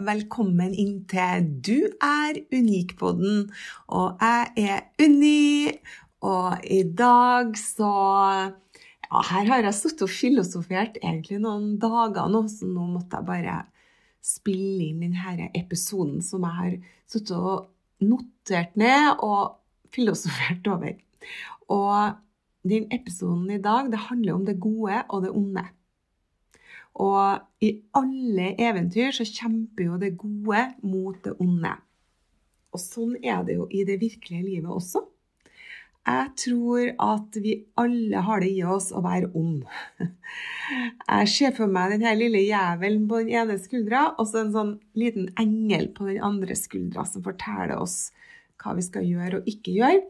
velkommen inn til Du er unik-podden. Og jeg er Unni, og i dag så Ja, her har jeg sittet og filosofert egentlig noen dager nå, så nå måtte jeg bare spille inn denne episoden som jeg har sittet og notert ned og filosofert over. Og den episoden i dag, det handler om det gode og det onde. Og i alle eventyr så kjemper jo det gode mot det onde. Og sånn er det jo i det virkelige livet også. Jeg tror at vi alle har det i oss å være ond. Jeg ser for meg den her lille jævelen på den ene skuldra, og så en sånn liten engel på den andre skuldra som forteller oss hva vi skal gjøre og ikke gjøre.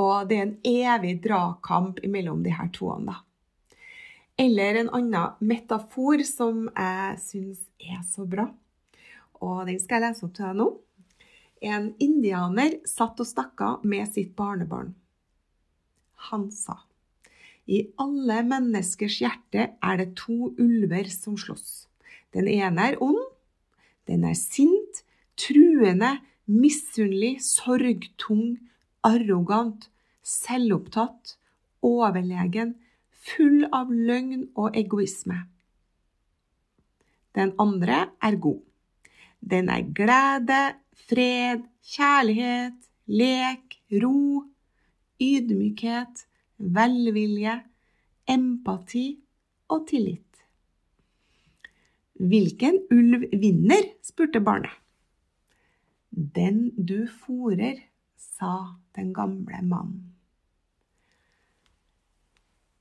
Og det er en evig dragkamp mellom de her toene. da. Eller en annen metafor som jeg syns er så bra. Og den skal jeg lese opp til deg nå. En indianer satt og snakka med sitt barnebarn. Han sa i alle menneskers hjerte er det to ulver som slåss. Den ene er ond, den er sint, truende, misunnelig, sorgtung, arrogant, selvopptatt, overlegen, full av løgn og egoisme. Den andre er god. Den er glede, fred, kjærlighet, lek, ro, ydmykhet, velvilje, empati og tillit. Hvilken ulv vinner? spurte barnet. Den du fòrer, sa den gamle mannen.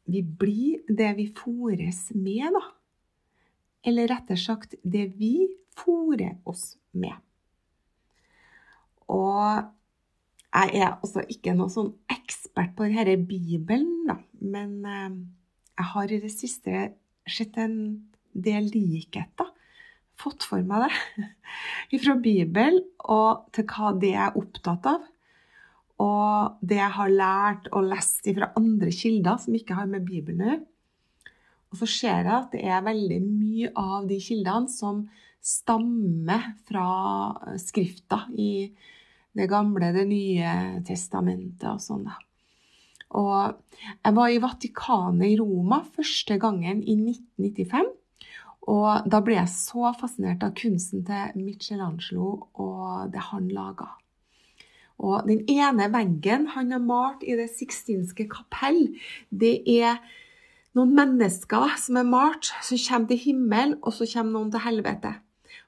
Vi blir det vi fôres med, da. Eller rettere sagt det vi fôrer oss med. Og jeg er altså ikke noe sånn ekspert på denne Bibelen, da. Men eh, jeg har i det siste sett en del likheter. Fått for meg det. Fra Bibelen og til hva det er opptatt av. Og det jeg har lært og lest fra andre kilder som ikke har med Bibelen å gjøre. Og så ser jeg at det er veldig mye av de kildene som stammer fra Skrifta i Det gamle, Det nye testamentet og sånn. da. Og jeg var i Vatikanet i Roma første gangen i 1995. Og da ble jeg så fascinert av kunsten til Michelangelo og det han laga. Og den ene veggen han har malt i Det sixtinske kapell, det er noen mennesker som er malt, som kommer til himmelen, og så kommer noen til helvete.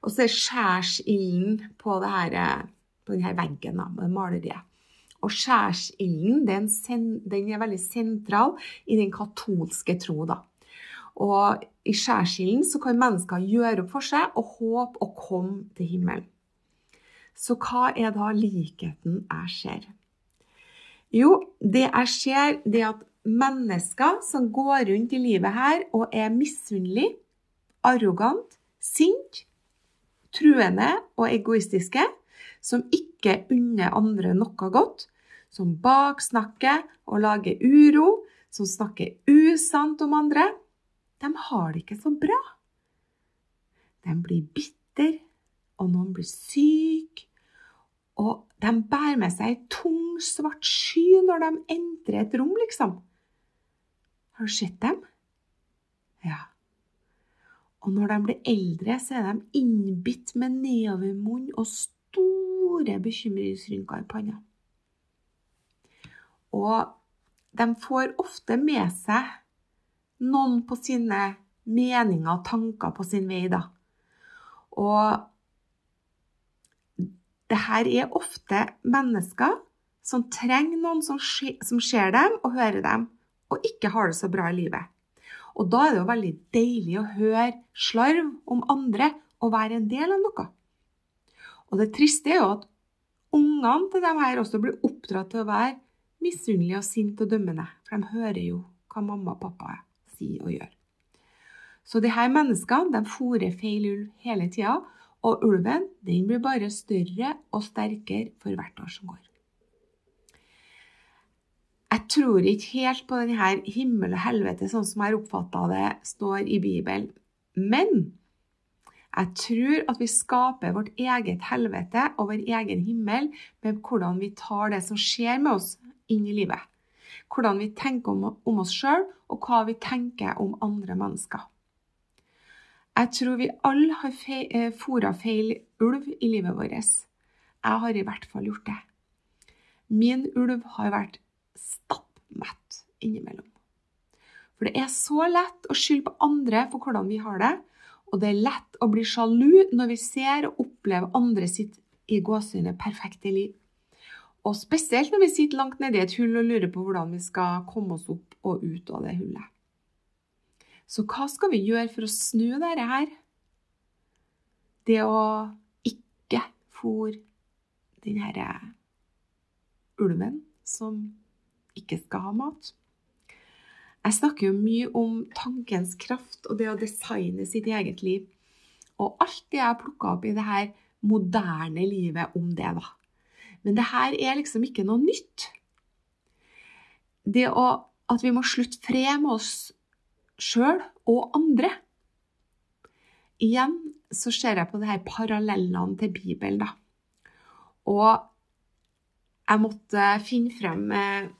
Og så er skjærsilden på, på denne veggen med maleriet. Og skjærsilden den, den, er veldig sentral i den katolske tro. da. Og i skjærsilden kan mennesker gjøre opp for seg og håpe å komme til himmelen. Så hva er da likheten jeg ser? Jo, det jeg ser, det er at mennesker som går rundt i livet her og er misunnelige, arrogant, sint, truende og egoistiske, som ikke unner andre noe godt, som baksnakker og lager uro, som snakker usant om andre, de har det ikke så bra. De blir bitter, og noen blir syk. Og de bærer med seg ei tung, svart sky når de entrer et rom, liksom. Har du sett dem? Ja. Og når de blir eldre, så er de innbitt med nedovermunn og store bekymringsrynker i panna. Og de får ofte med seg noen på sine meninger og tanker på sin vei, da. Og dette er ofte mennesker som trenger noen som, som ser dem og hører dem, og ikke har det så bra i livet. Og da er det jo veldig deilig å høre slarv om andre og være en del av noe. Og det triste er jo at ungene til dem her også blir oppdratt til å være misunnelige og sinte og dømmende, for de hører jo hva mamma og pappa sier og gjør. Så de her menneskene de feil ulv hele tida, og ulven den blir bare større og sterkere for hvert år som går. Jeg tror ikke helt på denne himmel og helvete, sånn som jeg har oppfatta det står i Bibelen. Men jeg tror at vi skaper vårt eget helvete og vår egen himmel med hvordan vi tar det som skjer med oss, inn i livet. Hvordan vi tenker om, oss sjøl, og hva vi tenker om andre mennesker. Jeg tror vi alle har fe eh, fôra feil ulv i livet vårt. Jeg har i hvert fall gjort det. Min ulv har vært stappmett innimellom. For det er så lett å skylde på andre for hvordan vi har det, og det er lett å bli sjalu når vi ser og opplever andre sitt i gåsehudet perfekte liv. Og spesielt når vi sitter langt nedi et hull og lurer på hvordan vi skal komme oss opp og ut av det hullet. Så hva skal vi gjøre for å snu dette her? Det å ikke fòre denne ulven som ikke skal ha mat. Jeg snakker jo mye om tankens kraft og det å designe sitt eget liv. Og alt det jeg har plukka opp i det her moderne livet om det, da. Men det her er liksom ikke noe nytt. Det å, at vi må slutte fred med oss sjøl og andre. Igjen så ser jeg på de her parallellene til Bibelen, da. Og jeg måtte finne frem eh,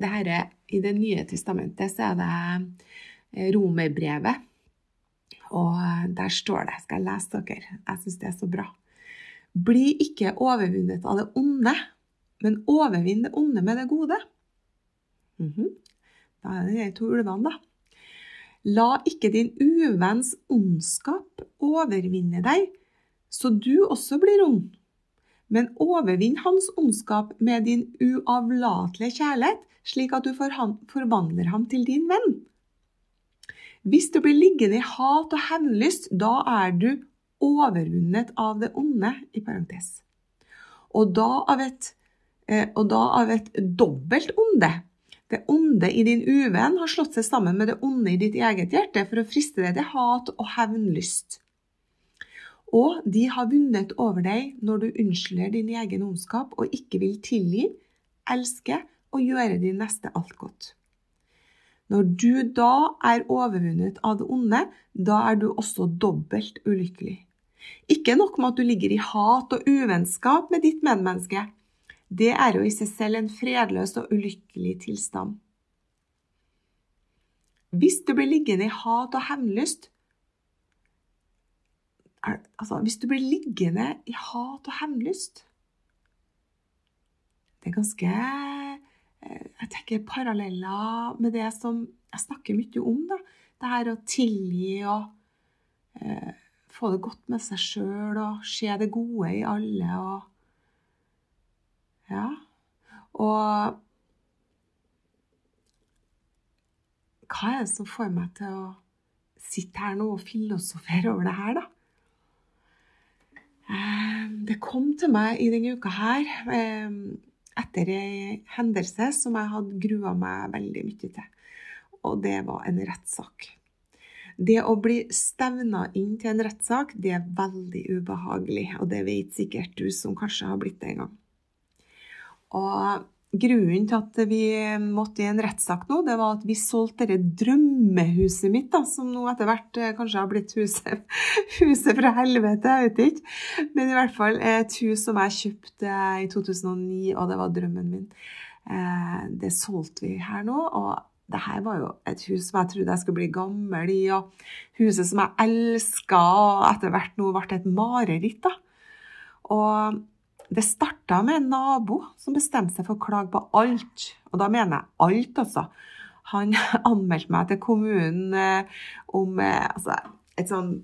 det her, I Det nye testamentet så er det eh, romerbrevet. Og der står det, skal jeg lese dere, jeg syns det er så bra. Bli ikke overvunnet av det onde, men overvinn det onde med det gode. Mm -hmm. Da er det de to ulvene, da. La ikke din uvenns ondskap overvinne deg, så du også blir ond. Men overvinn hans ondskap med din uavlatelige kjærlighet, slik at du forvandler ham til din venn. Hvis du blir liggende i hat og hevnlyst, da er du overvunnet av det onde, i parentes. Og da av et, eh, og da av et dobbelt onde, det onde i din uvenn har slått seg sammen med det onde i ditt eget hjerte for å friste deg til hat og hevnlyst. Og de har vunnet over deg når du unnskylder din egen ondskap og ikke vil tilgi, elske og gjøre din neste alt godt. Når du da er overvunnet av det onde, da er du også dobbelt ulykkelig. Ikke nok med at du ligger i hat og uvennskap med ditt medmenneske, det er jo i seg selv en fredløs og ulykkelig tilstand. Hvis du blir liggende i hat og hevnlyst Altså, hvis du blir liggende i hat og hevnlyst Det er ganske eh, Jeg tenker paralleller med det som jeg snakker mye om. da. Det her å tilgi og eh, få det godt med seg sjøl og se det gode i alle. og ja. Og hva er det som får meg til å sitte her nå og filosofere over det her, da? Eh, det kom til meg i denne uka her eh, etter ei hendelse som jeg hadde grua meg veldig mye til. Og det var en rettssak. Det å bli stevna inn til en rettssak, det er veldig ubehagelig, og det vet sikkert du som kanskje har blitt det en gang. Og grunnen til at vi måtte i en rettssak nå, det var at vi solgte det drømmehuset mitt, da, som nå etter hvert eh, kanskje har blitt huset, huset fra helvete, jeg vet ikke. Men i hvert fall et hus som jeg kjøpte i 2009, og det var drømmen min. Eh, det solgte vi her nå. og det her var jo et hus som jeg trodde jeg skulle bli gammel i, og huset som jeg elska, og etter hvert nå ble det et mareritt. da. Og det starta med en nabo som bestemte seg for å klage på alt. Og da mener jeg alt, altså. Han anmeldte meg til kommunen eh, om eh, altså, et sånn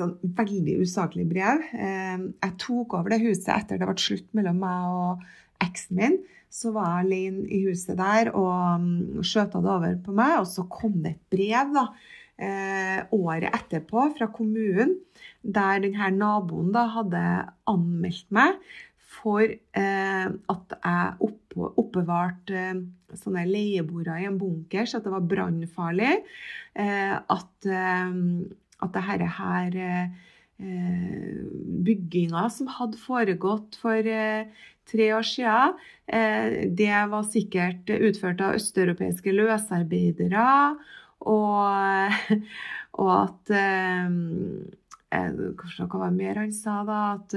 sånn veldig usaklig brev. Eh, jeg tok over det huset etter det ble slutt mellom meg og eksen min, så var jeg alene i huset der og um, skjøta det over på meg. Og så kom det et brev da, året etterpå fra kommunen, der denne naboen da hadde anmeldt meg for eh, at jeg oppbevarte eh, sånne leieboliger i en bunker, så at det var brannfarlig. Eh, at, eh, at det her, her eh, bygginga som hadde foregått for eh, tre år siden, det var sikkert utført av østeuropeiske løsarbeidere. Og, og at Hva var det mer han sa, da? At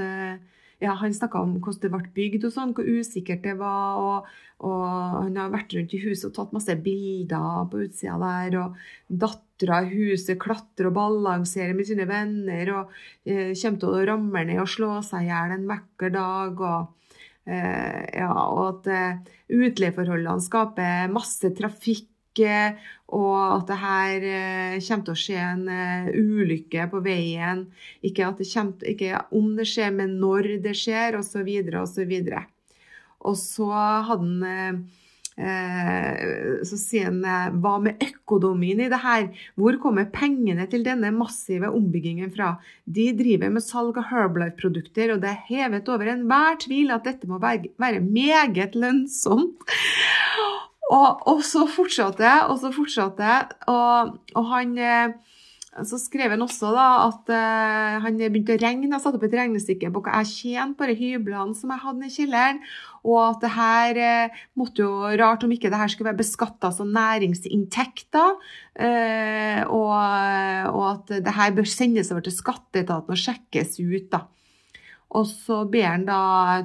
ja, han snakka om hvordan det ble bygd og sånn, hvor usikkert det var. Og, og, han har vært rundt i huset og tatt masse bilder på utsida der. Og dattera i huset klatrer og balanserer med sine venner og eh, kommer til å ramle ned og slå seg i hjel en vakker dag. og eh, ja, og at eh, utleieforholdene skaper masse trafikk og at det her eh, kommer til å skje en eh, ulykke på veien. Ikke, det kommer, ikke om det skjer, men når det skjer, osv., osv. Og så hadde han eh, så sier han hva med økonomien i det her? Hvor kommer pengene til denne massive ombyggingen fra? De driver med salg av Herbalife-produkter, og det er hevet over enhver tvil at dette må være meget lønnsomt. Og, og, så fortsatte jeg, og så fortsatte jeg. Og, og, han eh, Så skrev han også da at uh, han begynte å regne. Jeg satte opp et regnestykke på hva jeg tjente på de hyblene som jeg hadde i kjelleren. Og at det her uh, måtte jo Rart om ikke det her skulle være beskatta som næringsinntekter. Uh, og, og, at det her bør sendes over til skatteetaten og sjekkes ut, da. Og så ber han da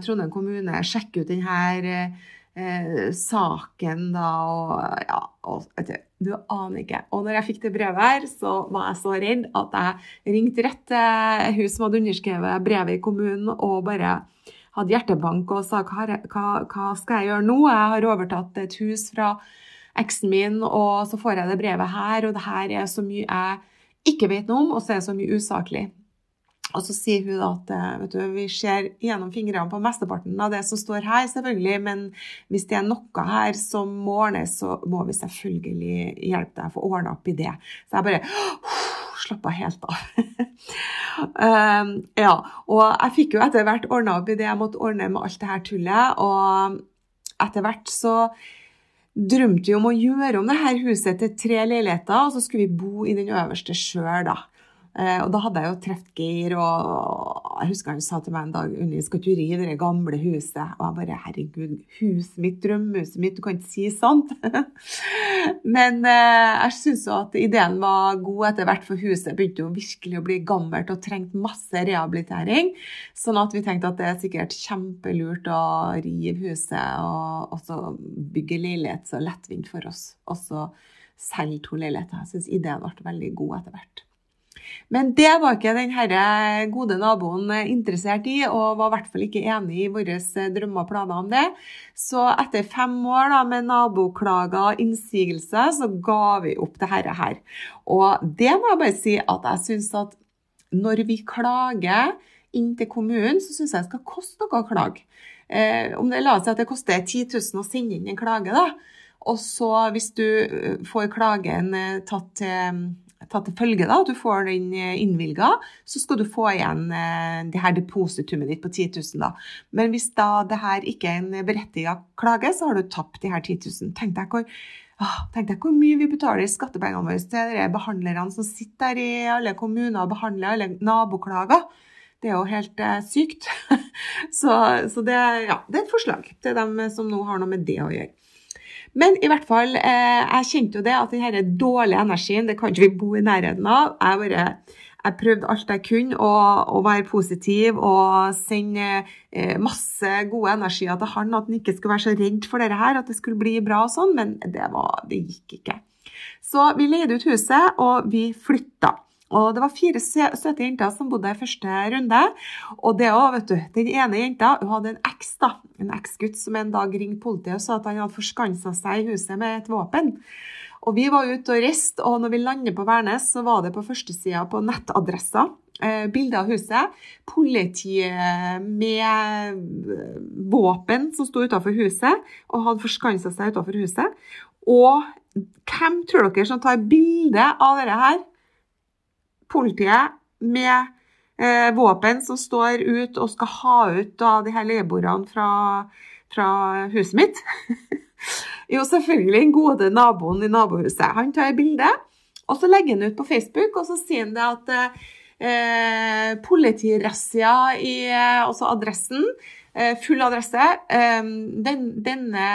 Trondheim kommune sjekke ut denne eh, saken da, og ja og, du, du, aner ikke. Og når jeg fikk det brevet her, så var jeg så redd at jeg ringte rett til hun som hadde underskrevet brevet i kommunen, og bare hadde hjertebank og sa hva, hva, skal jeg gjøre nå? Jeg har overtatt et hus fra eksen min, og så får jeg det brevet her, og det her er så mye jeg ikke vet noe om, og så er det så mye usaklig. Og så sier hun at eh, du, vi ser gjennom fingrene på mesteparten av det som står her, selvfølgelig, men hvis det er noe her som må ordnes, så må vi selvfølgelig hjelpe deg å få ordna opp i det. Så jeg bare uh, slappa helt av. um, ja, og jeg fikk jo etter hvert ordna opp i det jeg måtte ordne med alt det her tullet, og etter hvert så drømte vi om å gjøre om det her huset til tre leiligheter, og så skulle vi bo i den øverste sjøl, da. Eh, og da hadde jeg jo truffet Geir, og jeg husker han sa til meg en dag Unni, skal du rive det gamle huset? Og jeg bare herregud, huset mitt, drømmehuset mitt, du kan ikke si sånt. Men eh, jeg syns jo at ideen var god etter hvert, for huset begynte jo virkelig å bli gammelt og trengte masse rehabilitering. Sånn at vi tenkte at det er sikkert kjempelurt å rive huset og også bygge leilighet så lettvint for oss. Og så selge to leiligheter. Jeg syns ideen ble veldig god etter hvert. Men det var ikke den herre gode naboen interessert i, og var i hvert fall ikke enig i våre eh, drømmer og planer om det. Så etter fem år da, med naboklager og innsigelser, så ga vi opp det her. Og det må jeg bare si at jeg syns at når vi klager inn til kommunen, så syns jeg det skal koste noe å klage. Eh, om det La seg at det koster 10 000 å sende inn en klage, da. Og så hvis du eh, får klagen eh, tatt til tatt til følge da, at du får den eh, innvilga, så skal du få igjen eh, det her depositumet ditt på 10 000. Da. Men hvis da det her ikke er en berettiga klage, så har du tapt de her 10 000. Tenk deg hvor, tenk deg hvor mye vi betaler i skattepengene våre til de behandlerne som sitter der i alle kommuner og behandler alle naboklager. Det er jo helt eh, sykt. så, så det, ja, det, er et forslag til dem som nå har noe med det å gjøre. Men i hvert fall, eh, jeg kjente jo det at denne dårlige energien, det kan ikke vi bo i nærheten av. Jeg bare jeg prøvde alt jeg kunne å, å være positiv og sende eh, masse gode energier til han, at han ikke skulle være så redd for dette her, at det skulle bli bra og sånn, men det, var, det gikk ikke. Så vi leide ut huset, og vi flytta. Og det var fire søte jenter som bodde i første runde. Og det òg, vet du. Den ene jenta hun hadde en eks, da. En eksgutt som en dag ringte politiet og sa at han hadde forskansa seg i huset med et våpen. Og vi var ute og reiste, og når vi lander på Værnes, så var det på førstesida på nettadressa. Eh, bilde av huset. Politiet med våpen som sto utafor huset, og hadde forskansa seg utafor huset. Og hvem tror dere som tar bilde av dette her? Politiet med eh, våpen som står ut og skal ha ut da, de her leieboerne fra, fra, huset mitt. jo, selvfølgelig den gode naboen i nabohuset. Han tar bilde, og så legger han ut på Facebook, og så sier han det at eh, politirassia i eh, også adressen Full adresse. Eh, den, denne,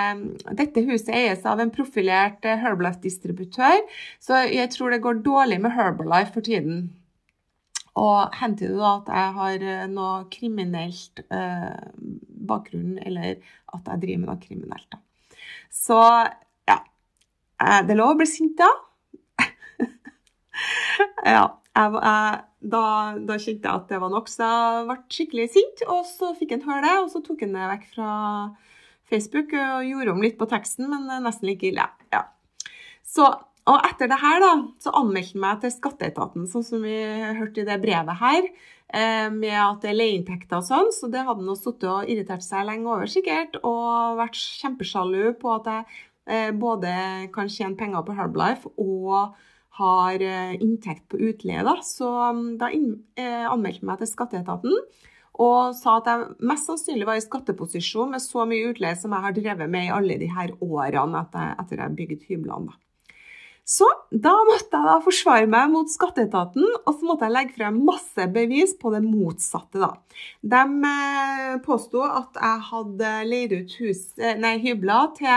dette huset eies av en profilert Herbalife-distributør, så jeg tror det går dårlig med Herbalife for tiden. Og henter det da at jeg har eh, noe kriminelt eh, bakgrunn, eller at jeg driver med noe kriminelt. da. Så ja. Eh, det er lov å bli sint, da. ja. Jeg, jeg, da, da, kjente jeg at det var nok, så jeg ble skikkelig sint. Og så fikk han høre det, og så tok han det vekk fra Facebook og gjorde om litt på teksten, men nesten like ille. Ja. Så og etter det her, da, så anmeldte han meg til skatteetaten, sånn som vi hørte i det brevet her, eh, med at det er leieinntekter og sånn. Så det hadde han sittet og irritert seg lenge over, sikkert, og vært kjempesjalu på at jeg eh, både kan tjene penger på Herbalife og har eh, inntekt på utleie. Da. Så mm, da anmeldte jeg meg til skatteetaten og sa at jeg mest sannsynlig var i skatteposisjon med så mye utleie som jeg har drevet med i alle de her årene etter, at jeg bygde hyblene. Så da måtte jeg da forsvare meg mot skatteetaten, og så måtte jeg legge frem masse bevis på det motsatte. da. De eh, påsto at jeg hadde leid ut hus, eh, nei, hybler til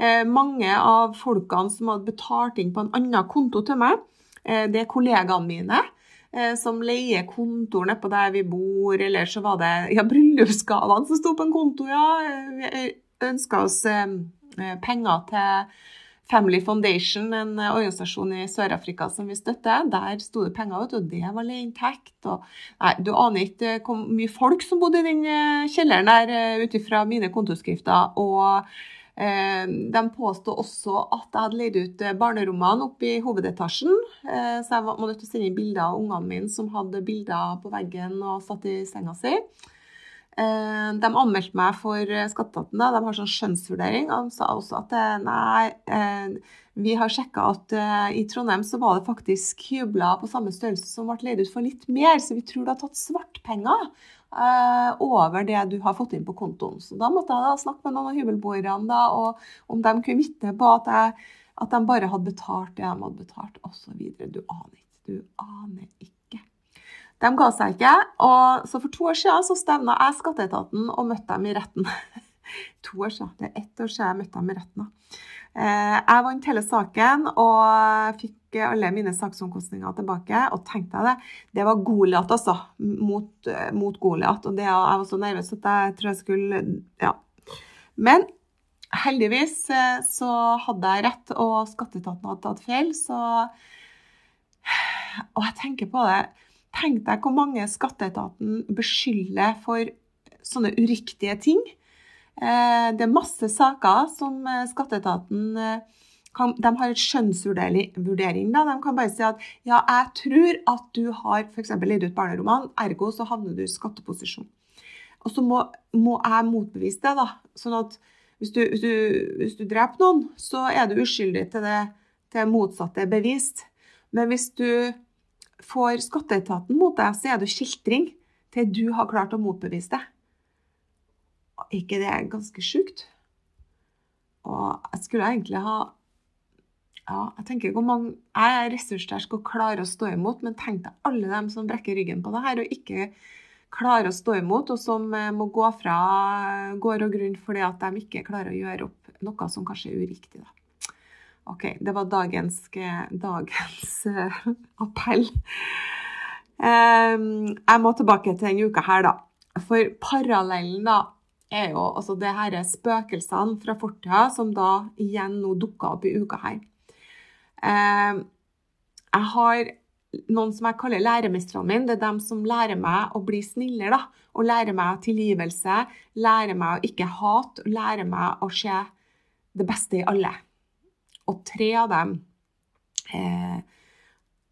eh, mange av folkene som hadde betalt inn på en annen konto til meg. Det er kollegaene mine som leier kontor nedpå der vi bor, eller så var det ja, bryllupsgavene som sto på en konto, ja. Vi ønska oss penger til Family Foundation, en eh, organisasjon i Sør-Afrika som vi støtter, der sto det penger, ut, og det var leieinntekt. Du aner ikke hvor mye folk som bodde i den eh, kjelleren der eh, ut ifra mine kontoskrifter. Og eh, de påstod også at jeg hadde leid ut barnerommene oppe i hovedetasjen. Eh, så jeg var nødt til å sende inn bilder av ungene mine som hadde bilder på veggen og satt i senga si. Eh, de anmeldte meg for eh, skatteetaten. De har sånn skjønnsvurdering. De sa også at eh, nei, vi har sjekka at i Trondheim så var det faktisk hybler på samme størrelse som ble leid ut for litt mer, så vi tror du har tatt svartpenger over det du har fått inn på kontoen. Så da måtte jeg da snakke med noen av hybelboerne og om de kunne vitne på at, jeg, at de bare hadde betalt det de hadde betalt, osv. Du aner ikke. Du aner ikke. De ga seg ikke. og Så for to år siden så stevna jeg skatteetaten og møtte dem i retten. to år siden. Det er ett år siden jeg møtte dem i retten. Eh, jeg vant hele saken og fikk alle mine saksomkostninger tilbake. Og tenkte jeg det, det var Goliat, altså. Mot, mot Goliat. Og det, jeg var så nervøs at jeg tror jeg skulle Ja. Men heldigvis eh, så hadde jeg rett, og skatteetaten hadde tatt feil, så Og jeg tenker på det Tenk deg hvor mange skatteetaten beskylder for sånne uriktige ting. Eh, det er masse saker som eh, skatteetaten eh, kan, de har et skjønnsvurdering. Da. De kan bare si at ja, jeg tror at du har f.eks. leid ut barneroman, ergo så havner du i skatteposisjon. Og så må, må jeg motbevise det. da, sånn at hvis du, hvis, du, hvis du, dreper noen, så er du uskyldig til det til motsatte er bevist. Men hvis du får skatteetaten mot deg, så er det skiltring til du har klart å motbevise det. Er ikke det ganske sjukt? Og jeg skulle egentlig ha ja, jeg tenker hvor mange, jeg er ressurssterk og klarer å stå imot, men tenk deg alle dem som brekker ryggen på det her og ikke klarer å stå imot, og som eh, må gå fra gård og grunn fordi at de ikke klarer å gjøre opp noe som kanskje er uriktig. Da. OK, det var dagens, dagens uh, appell. Um, jeg må tilbake til denne uka her, da. For parallellen da, er jo altså det er spøkelsene fra fortida som da igjen nå dukka opp i uka her. Um, jeg har noen som jeg kaller læremestrene mine. Det er dem som lærer meg å bli snillere, da. Og lærer meg tilgivelse, lærer meg å ikke hate, lærer meg å se det beste i alle. Og tre av dem eh,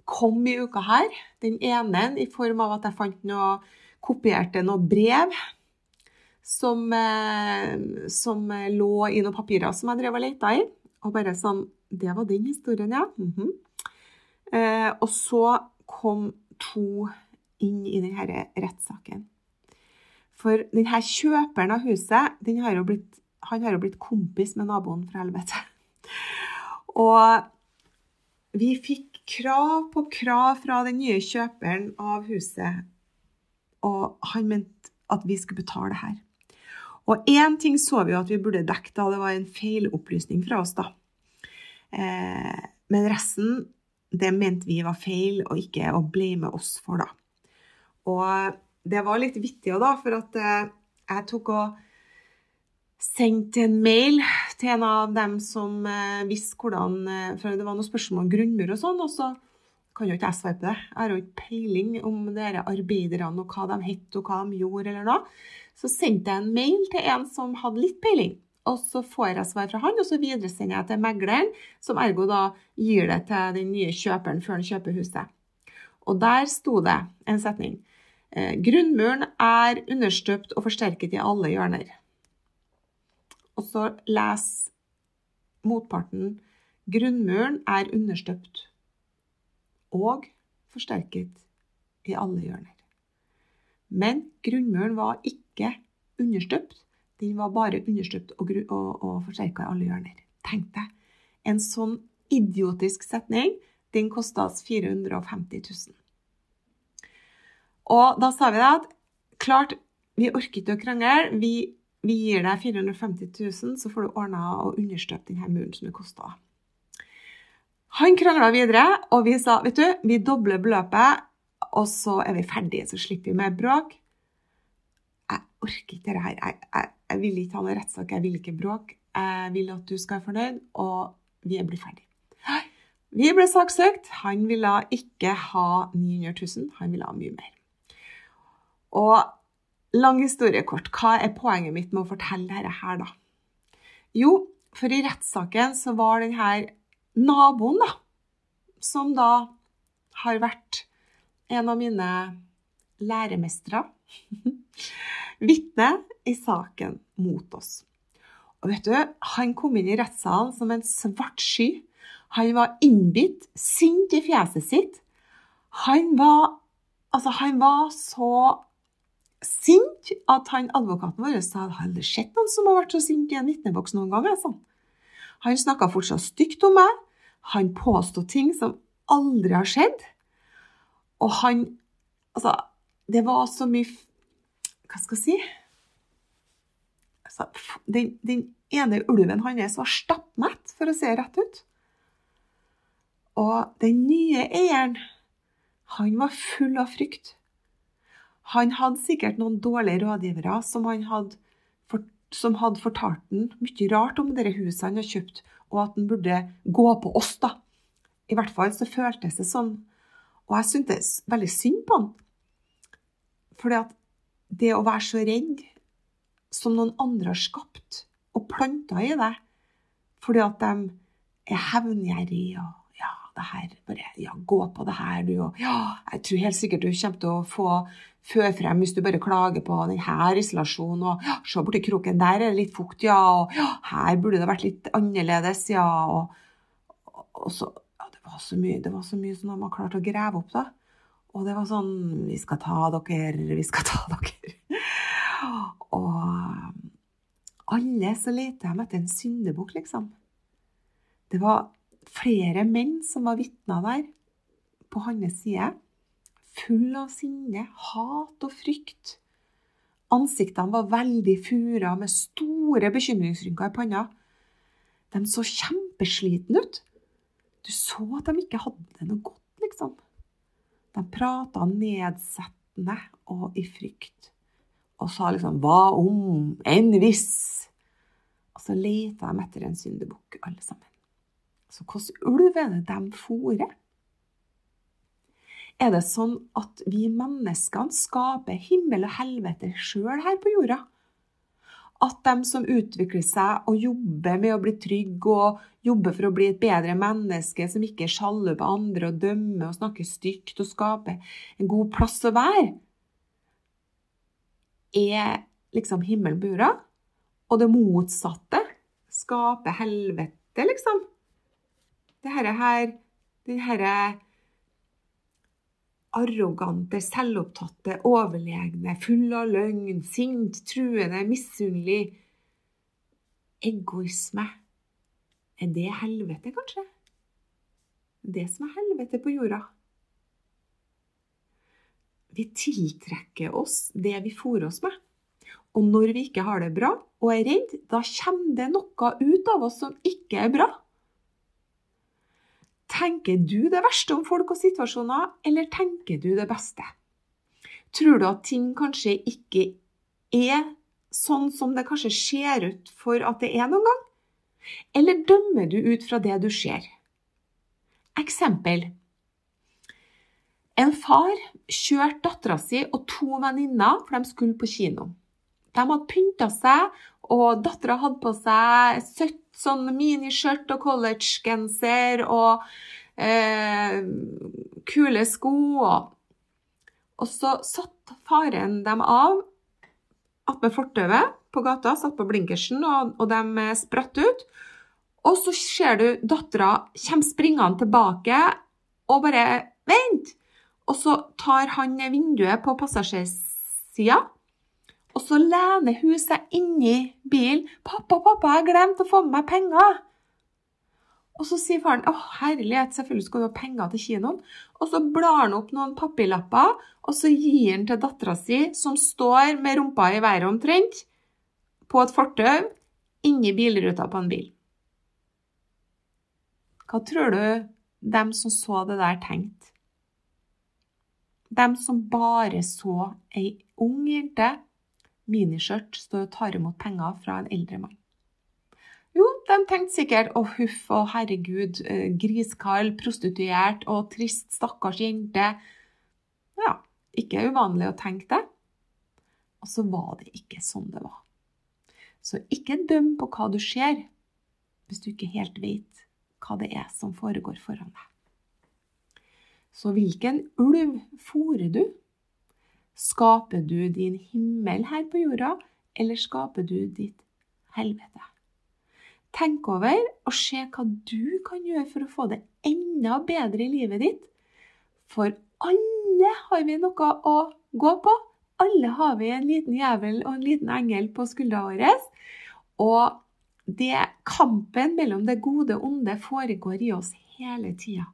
kom i uka her. Den ene i form av at jeg fant noe kopierte noe brev som, eh, som lå i noen papirer som jeg drev og leita i. Og bare sånn Det var den historien, ja. Mm -hmm. eh, og så kom to inn i denne rettssaken. For denne kjøperen av huset har blitt, han har jo blitt kompis med naboen fra helvete. Og vi fikk krav på krav fra den nye kjøperen av huset, og han mente at vi skulle betale her. Og én ting så vi jo at vi burde dekke, da. Det var en feilopplysning fra oss, da. Eh, men resten, det mente vi var feil, og ikke å blame oss for, da. Og det var litt vittig òg, da, for at eh, jeg tok og sendte en mail til en av dem som eh, visste hvordan For det var noen spørsmål om grunnmur og sånn, og så kan jo ikke jeg svare det. Jeg har jo ikke peiling om dere arbeiderne og hva de het og hva de gjorde eller noe. Så sendte jeg en mail til en som hadde litt peiling. Og så får jeg svar fra han, og så videresender jeg til megleren, som ergo da gir det til den nye kjøperen før han kjøper huset. Og der sto det en setning. Eh, grunnmuren er understøpt og forsterket i alle hjørner. Og så les motparten. Grunnmuren er understøpt og forsterket i alle hjørner. Men grunnmuren var ikke understøpt. Den var bare understøpt og, og, og forsterka i alle hjørner. Tenk deg. En sånn idiotisk setning, den kosta oss 450 000. Og da sa vi det at klart, vi ikke å krangle. Vi, vi, gir deg 450 000, så får du ordna og understøpt denne muren som det kosta. Han krangla videre, og vi sa vet du, vi dobler beløpet, og så er vi ferdige, så slipper vi mer bråk. Jeg orker ikke dette her. Jeg, jeg, jeg, vil ikke ha noe rettssak, jeg vil ikke bråk. Jeg vil at du skal være fornøyd, og vi er blitt ferdige. Vi ble saksøkt. Han ville ikke ha 900 000, han ville ha mye mer. Og lang historie kort, hva er poenget mitt med å fortelle dette her, da? Jo, for i rettssaken så var denne naboen, da, som da har vært en av mine læremestere, vitne i saken mot oss. Og vet du, Han kom inn i rettssalen som en svart sky. Han var innbitt, sint i fjeset sitt. Han var, altså, han var så sint at han, advokaten vår sa at han hadde sett noen som har vært så sint i en vitneboks noen gang. Altså. Han snakka fortsatt stygt om meg. Han påsto ting som aldri har skjedd. Og han Altså, det var så mye Hva skal jeg si? Altså, den, den, ene ulven hans var stappmett, for å se rett ut. Og den nye eieren, han var full av frykt. Han hadde sikkert noen dårlige rådgivere som, hadde, for, som hadde fortalt ham mye rart om det huset han hadde kjøpt, og at han burde gå på oss, da. I hvert fall så føltes det sånn. Og jeg syntes veldig synd på han. Fordi at det å være så redd som noen andre har skapt og planta i deg, fordi at de er hevngjerrige og det her, bare ja, gå på det her, du, og ja, jeg tror helt sikkert du kommer til å få føre frem hvis du bare klager på denne isolasjonen, og ja, se borti kroken, der er det litt fukt, ja, og ja, her burde det vært litt annerledes, ja, og, og, så var så mye, det var så mye som de har klart å grave opp, da. Og det var sånn Vi skal ta dere, vi skal ta dere. Og alle så leter de etter en syndebukk, liksom. Det var flere menn som var vitner der, på hans side. Full av sinne, hat og frykt. Ansiktene var veldig fura, med store bekymringsrynker i panna. De så kjempeslitne ut. Du så at de ikke hadde det noe godt, liksom. De prata nedsettende og i frykt. Og sa liksom 'hva om', 'enn hvis'. Og så leita de etter en syndebukk, alle sammen. Så hvilken ulv er det de fôrer? Er det sånn at vi menneskene skaper himmel og helvete sjøl her på jorda? At de som utvikler seg og jobber med å bli trygg og jobber for å bli et bedre menneske, som ikke sjaller på andre og dømmer og snakker stygt og skaper en god plass å være, er liksom himmelen på jorda? Og det motsatte skaper helvete, liksom? Det her, den herre arrogante, selvopptatte, overlegne, full av løgn, sint, truende, misunnelig Egoisme. Er det helvete, kanskje? Det som er helvete på jorda. Vi tiltrekker oss det vi fôrer oss med. Og når vi ikke har det bra og er redd, da kommer det noe ut av oss som ikke er bra. Tenker du det verste om folk og situasjoner, eller tenker du det beste? Tror du at ting kanskje ikke er sånn som det kanskje ser ut for at det er noen gang? Eller dømmer du ut fra det du ser? Eksempel. En far kjørte dattera si og to venninner, for de skulle på kino. De hadde pynta seg, og dattera hadde på seg søtt sånn miniskjørt og collegegenser og eh, kule sko. Og, og så satt faren dem av attmed fortauet på gata, satt på blinkersen, og, og de spratt ut. Og så ser du dattera kommer springende tilbake og bare Vent! Og så tar han vinduet på passasjersida og så lener hun seg inni bilen. 'Pappa, pappa, jeg glemte å få med meg penger.' Og så sier faren 'Å, herlighet, selvfølgelig skal du ha penger til kinoen'. Og så blar han opp noen papirlapper, og så gir han til dattera si, som står med rumpa i været omtrent, på et fortau inni bilruta på en bil. Hva tror du dem som så det der, tenkte? Dem som bare så ei ung jente miniskjørt står og tar imot penger fra en eldre mann. Jo, de tenkte sikkert å huff og herregud, griskald, griskall, prostituert og trist, stakkars jente. Ja, ikke uvanlig å tenke det. Og så var det ikke sånn det var. Så ikke døm på hva du ser, hvis du ikke helt vet hva det er som foregår foran deg. Så hvilken ulv fôrer du? Skaper du din himmel her på jorda, eller skaper du ditt helvete? Tenk over og se hva du kan gjøre for å få det enda bedre i livet ditt. For alle har vi noe å gå på. Alle har vi en liten jævel og en liten engel på skuldra vår. Og det, kampen mellom det gode og onde foregår i oss hele tida.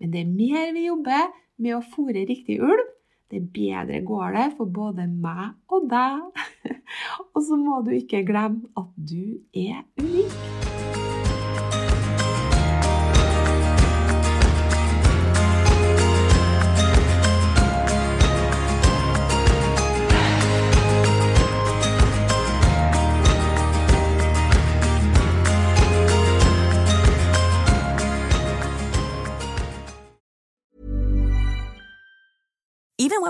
Men det er mer vi jobber med å fòre riktig ulv, det bedre går det for både meg og deg. og så må du ikke glemme at du er unik.